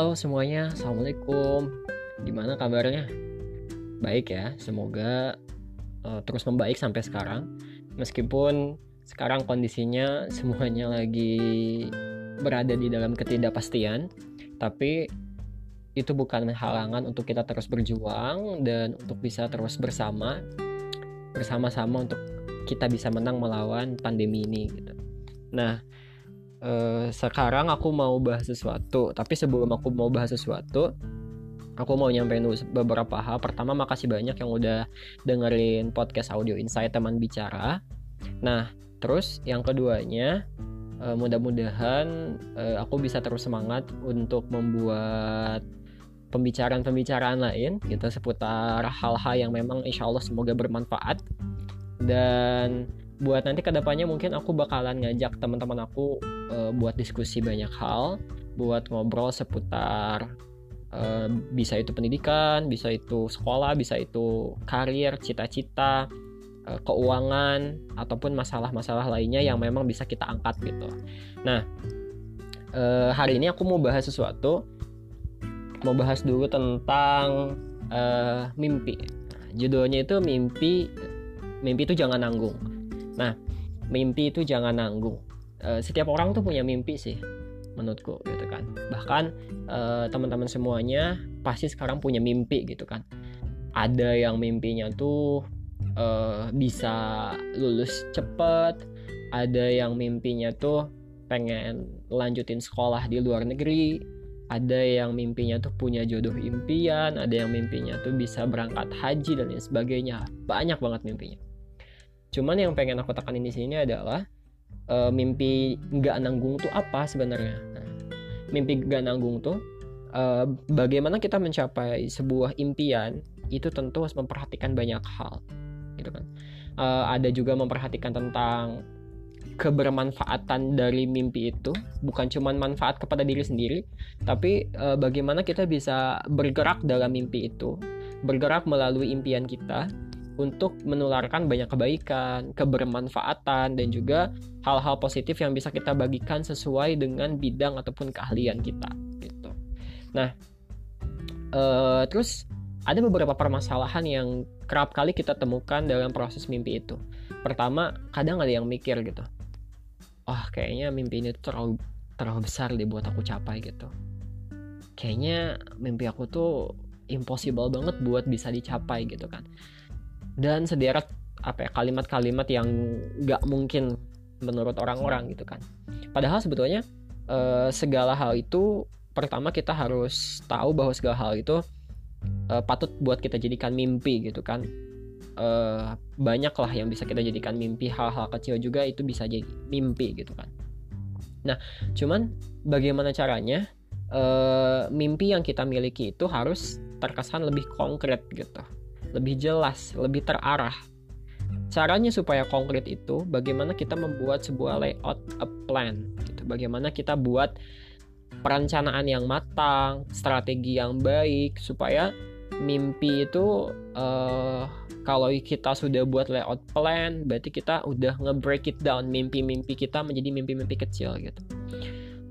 Halo semuanya, Assalamualaikum. Gimana kabarnya? Baik ya, semoga uh, terus membaik sampai sekarang. Meskipun sekarang kondisinya semuanya lagi berada di dalam ketidakpastian Tapi itu bukan halangan untuk kita terus berjuang Dan untuk bisa terus bersama Bersama-sama untuk kita bisa menang melawan pandemi ini gitu. Nah, uh, sekarang aku mau bahas sesuatu tapi sebelum aku mau bahas sesuatu aku mau nyampein beberapa hal. Pertama makasih banyak yang udah dengerin podcast audio insight teman bicara. Nah terus yang keduanya uh, mudah-mudahan uh, aku bisa terus semangat untuk membuat pembicaraan-pembicaraan lain gitu seputar hal-hal yang memang insya Allah semoga bermanfaat. Dan buat nanti ke depannya mungkin aku bakalan ngajak teman-teman aku uh, buat diskusi banyak hal buat ngobrol seputar uh, bisa itu pendidikan bisa itu sekolah bisa itu karir cita-cita uh, keuangan ataupun masalah-masalah lainnya yang memang bisa kita angkat gitu. Nah uh, hari ini aku mau bahas sesuatu mau bahas dulu tentang uh, mimpi. Judulnya itu mimpi mimpi itu jangan nanggung Nah, mimpi itu jangan nanggung. Uh, setiap orang tuh punya mimpi sih, menurutku gitu kan. Bahkan uh, teman-teman semuanya pasti sekarang punya mimpi gitu kan. Ada yang mimpinya tuh uh, bisa lulus cepet, ada yang mimpinya tuh pengen lanjutin sekolah di luar negeri, ada yang mimpinya tuh punya jodoh impian, ada yang mimpinya tuh bisa berangkat haji dan lain sebagainya. Banyak banget mimpinya. Cuman yang pengen aku tekanin di sini adalah uh, mimpi nggak nanggung tuh apa sebenarnya. Nah, mimpi nggak nanggung tuh uh, bagaimana kita mencapai sebuah impian itu tentu harus memperhatikan banyak hal, gitu kan. Uh, ada juga memperhatikan tentang kebermanfaatan dari mimpi itu bukan cuma manfaat kepada diri sendiri tapi e, bagaimana kita bisa bergerak dalam mimpi itu bergerak melalui impian kita untuk menularkan banyak kebaikan, kebermanfaatan, dan juga hal-hal positif yang bisa kita bagikan sesuai dengan bidang ataupun keahlian kita. Gitu. Nah, uh, terus ada beberapa permasalahan yang kerap kali kita temukan dalam proses mimpi itu. Pertama, kadang ada yang mikir gitu, wah kayaknya mimpi ini terlalu terlalu besar deh buat aku capai gitu. Kayaknya mimpi aku tuh impossible banget buat bisa dicapai gitu kan dan sederet apa ya kalimat-kalimat yang nggak mungkin menurut orang-orang gitu kan. Padahal sebetulnya eh, segala hal itu pertama kita harus tahu bahwa segala hal itu eh, patut buat kita jadikan mimpi gitu kan. Eh, banyak lah yang bisa kita jadikan mimpi. Hal-hal kecil juga itu bisa jadi mimpi gitu kan. Nah cuman bagaimana caranya? Mimpi yang kita miliki itu harus terkesan lebih konkret gitu lebih jelas, lebih terarah. Caranya supaya konkret itu bagaimana kita membuat sebuah layout a plan gitu. Bagaimana kita buat perencanaan yang matang, strategi yang baik supaya mimpi itu uh, kalau kita sudah buat layout plan berarti kita udah nge-break it down mimpi-mimpi kita menjadi mimpi-mimpi kecil gitu.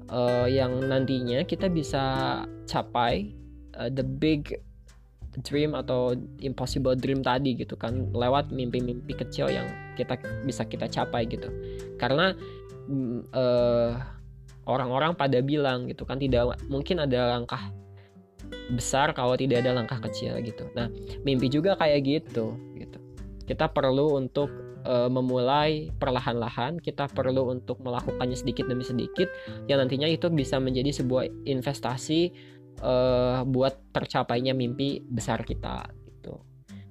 Uh, yang nantinya kita bisa capai uh, the big dream atau impossible dream tadi gitu kan lewat mimpi-mimpi kecil yang kita bisa kita capai gitu. Karena uh, orang-orang pada bilang gitu kan tidak mungkin ada langkah besar kalau tidak ada langkah kecil gitu. Nah mimpi juga kayak gitu gitu. Kita perlu untuk uh, memulai perlahan-lahan kita perlu untuk melakukannya sedikit demi sedikit yang nantinya itu bisa menjadi sebuah investasi uh, buat tercapainya mimpi besar kita gitu.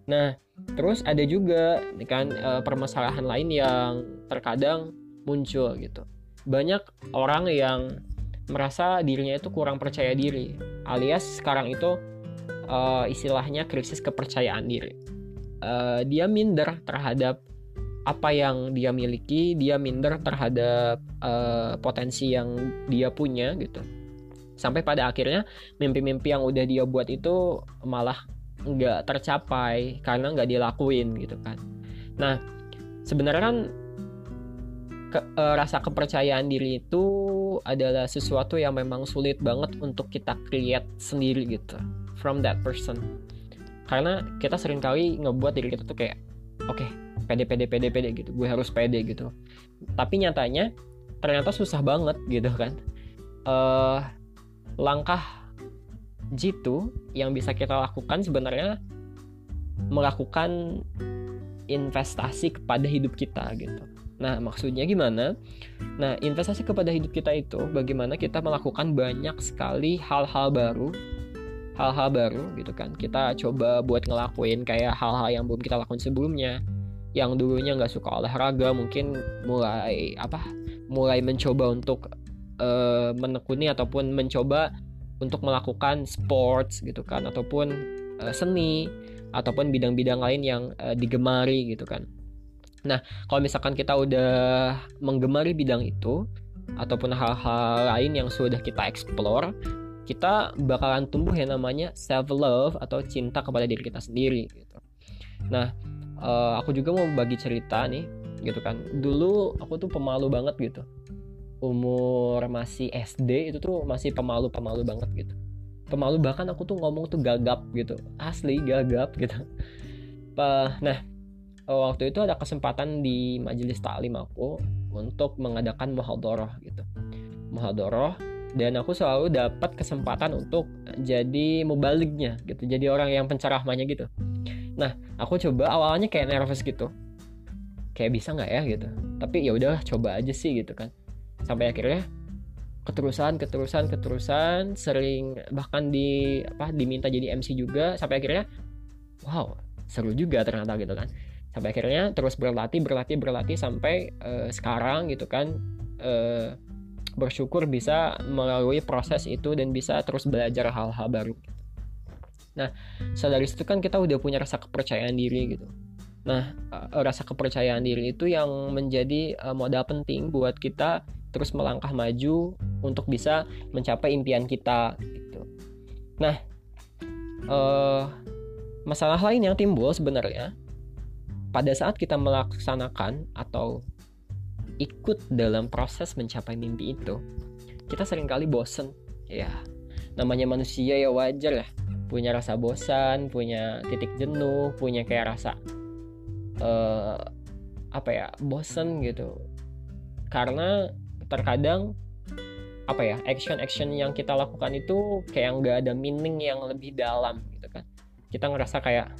Nah, terus ada juga kan uh, permasalahan lain yang terkadang muncul gitu. Banyak orang yang merasa dirinya itu kurang percaya diri, alias sekarang itu uh, istilahnya krisis kepercayaan diri. Uh, dia minder terhadap apa yang dia miliki, dia minder terhadap uh, potensi yang dia punya gitu sampai pada akhirnya mimpi-mimpi yang udah dia buat itu malah nggak tercapai karena nggak dilakuin gitu kan. Nah sebenarnya kan ke, uh, rasa kepercayaan diri itu adalah sesuatu yang memang sulit banget untuk kita create sendiri gitu from that person. Karena kita sering kali ngebuat diri kita tuh kayak oke okay, pede pede pede pede gitu gue harus pede gitu. Tapi nyatanya ternyata susah banget gitu kan. Uh, langkah jitu yang bisa kita lakukan sebenarnya melakukan investasi kepada hidup kita gitu Nah, maksudnya gimana? Nah, investasi kepada hidup kita itu bagaimana kita melakukan banyak sekali hal-hal baru, hal-hal baru gitu kan. Kita coba buat ngelakuin kayak hal-hal yang belum kita lakukan sebelumnya. Yang dulunya nggak suka olahraga, mungkin mulai apa? Mulai mencoba untuk uh, menekuni ataupun mencoba untuk melakukan sports gitu kan, ataupun uh, seni, ataupun bidang-bidang lain yang uh, digemari gitu kan Nah, kalau misalkan kita udah menggemari bidang itu ataupun hal-hal lain yang sudah kita explore, kita bakalan tumbuh yang namanya self love atau cinta kepada diri kita sendiri gitu. Nah, uh, aku juga mau bagi cerita nih, gitu kan. Dulu aku tuh pemalu banget gitu. Umur masih SD itu tuh masih pemalu-pemalu banget gitu. Pemalu bahkan aku tuh ngomong tuh gagap gitu. Asli gagap gitu. Nah, waktu itu ada kesempatan di majelis taklim aku untuk mengadakan muhadharah gitu muhadharah dan aku selalu dapat kesempatan untuk jadi mubalignya gitu jadi orang yang penceramahnya gitu nah aku coba awalnya kayak nervous gitu kayak bisa nggak ya gitu tapi ya udah coba aja sih gitu kan sampai akhirnya keterusan keterusan keterusan sering bahkan di apa diminta jadi MC juga sampai akhirnya wow seru juga ternyata gitu kan sampai akhirnya terus berlatih berlatih berlatih sampai uh, sekarang gitu kan uh, bersyukur bisa melalui proses itu dan bisa terus belajar hal-hal baru. Nah, dari situ kan kita udah punya rasa kepercayaan diri gitu. Nah, uh, rasa kepercayaan diri itu yang menjadi uh, modal penting buat kita terus melangkah maju untuk bisa mencapai impian kita gitu. Nah, uh, masalah lain yang timbul sebenarnya pada saat kita melaksanakan atau ikut dalam proses mencapai mimpi itu, kita sering kali bosen. Ya, namanya manusia ya wajar ya. Punya rasa bosan, punya titik jenuh, punya kayak rasa uh, apa ya, bosen gitu. Karena terkadang apa ya, action-action yang kita lakukan itu kayak nggak ada meaning yang lebih dalam gitu kan. Kita ngerasa kayak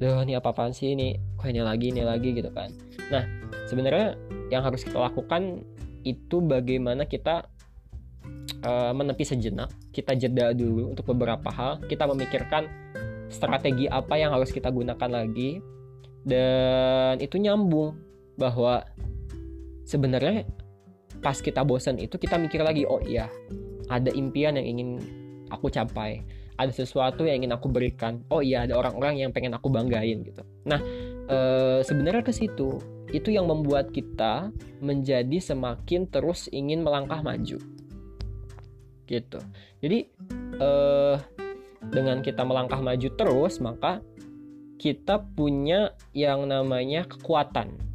Duh, ini apa-apaan sih ini? Kok ini lagi, ini lagi gitu kan. Nah, sebenarnya yang harus kita lakukan itu bagaimana kita uh, menepi sejenak, kita jeda dulu untuk beberapa hal, kita memikirkan strategi apa yang harus kita gunakan lagi dan itu nyambung bahwa sebenarnya pas kita bosan itu kita mikir lagi oh iya ada impian yang ingin aku capai ada sesuatu yang ingin aku berikan oh iya ada orang-orang yang pengen aku banggain gitu. Nah e, sebenarnya ke situ itu yang membuat kita menjadi semakin terus ingin melangkah maju. Gitu. Jadi e, dengan kita melangkah maju terus maka kita punya yang namanya kekuatan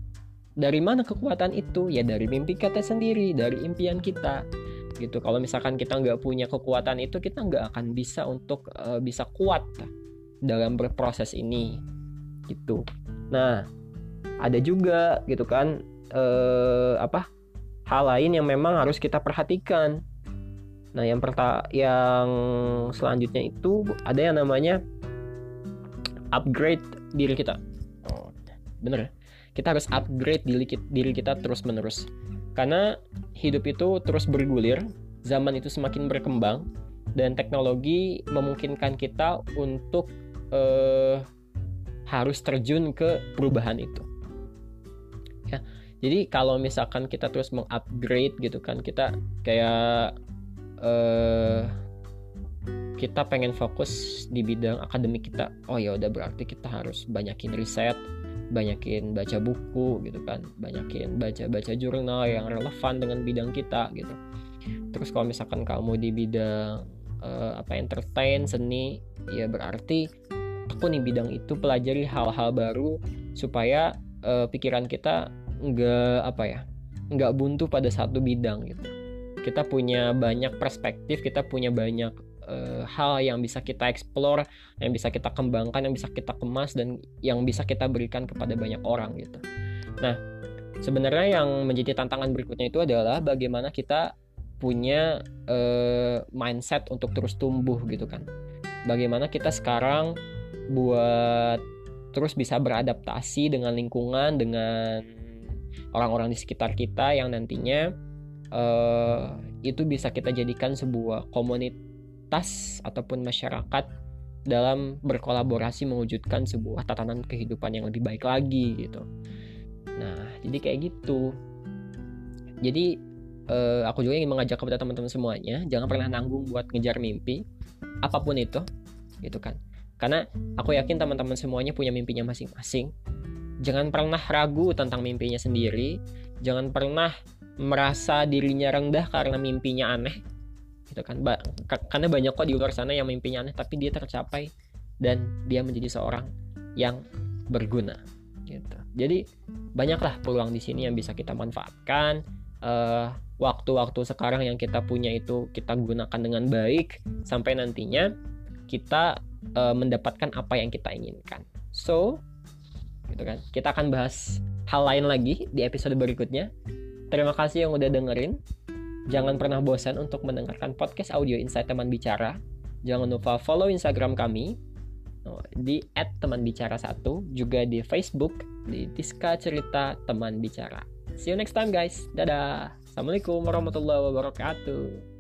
dari mana kekuatan itu? Ya dari mimpi kita sendiri dari impian kita. Gitu. Kalau misalkan kita nggak punya kekuatan itu kita nggak akan bisa untuk uh, bisa kuat dalam berproses ini. Gitu. Nah ada juga gitu kan uh, apa hal lain yang memang harus kita perhatikan. Nah yang perta yang selanjutnya itu ada yang namanya upgrade diri kita. Oh, bener ya? Kita harus upgrade diri, kita terus menerus karena hidup itu terus bergulir, zaman itu semakin berkembang, dan teknologi memungkinkan kita untuk uh, harus terjun ke perubahan itu. Ya, jadi kalau misalkan kita terus mengupgrade gitu kan, kita kayak uh, kita pengen fokus di bidang akademik kita. Oh ya udah berarti kita harus banyakin riset, banyakin baca buku gitu kan banyakin baca-baca jurnal yang relevan dengan bidang kita gitu. Terus kalau misalkan kamu di bidang uh, apa entertain seni ya berarti aku nih bidang itu pelajari hal-hal baru supaya uh, pikiran kita nggak apa ya nggak buntu pada satu bidang gitu. Kita punya banyak perspektif kita punya banyak uh, hal yang bisa kita explore yang bisa kita kembangkan yang bisa kita kemas dan yang bisa kita berikan kepada banyak orang gitu. Nah sebenarnya yang menjadi tantangan berikutnya itu adalah bagaimana kita punya uh, mindset untuk terus tumbuh gitu kan. Bagaimana kita sekarang buat terus bisa beradaptasi dengan lingkungan dengan orang-orang di sekitar kita yang nantinya uh, itu bisa kita jadikan sebuah komunitas ataupun masyarakat dalam berkolaborasi mewujudkan sebuah tatanan kehidupan yang lebih baik lagi gitu. Nah, jadi kayak gitu. Jadi uh, aku juga ingin mengajak kepada teman-teman semuanya, jangan pernah nanggung buat ngejar mimpi apa pun itu, gitu kan. Karena aku yakin teman-teman semuanya punya mimpinya masing-masing. Jangan pernah ragu tentang mimpinya sendiri, jangan pernah merasa dirinya rendah karena mimpinya aneh gitu kan. Ba karena banyak kok di luar sana yang mimpinya aneh tapi dia tercapai dan dia menjadi seorang yang berguna gitu. Jadi banyaklah peluang di sini yang bisa kita manfaatkan. Eh, waktu-waktu sekarang yang kita punya itu kita gunakan dengan baik sampai nantinya kita uh, mendapatkan apa yang kita inginkan. So gitu kan. Kita akan bahas hal lain lagi di episode berikutnya. Terima kasih yang udah dengerin. Jangan pernah bosan untuk mendengarkan podcast audio Insight Teman Bicara. Jangan lupa follow Instagram kami oh, di @temanbicara1 juga di Facebook di Tiska Cerita Teman Bicara. See you next time guys. Dadah. Assalamualaikum warahmatullahi wabarakatuh.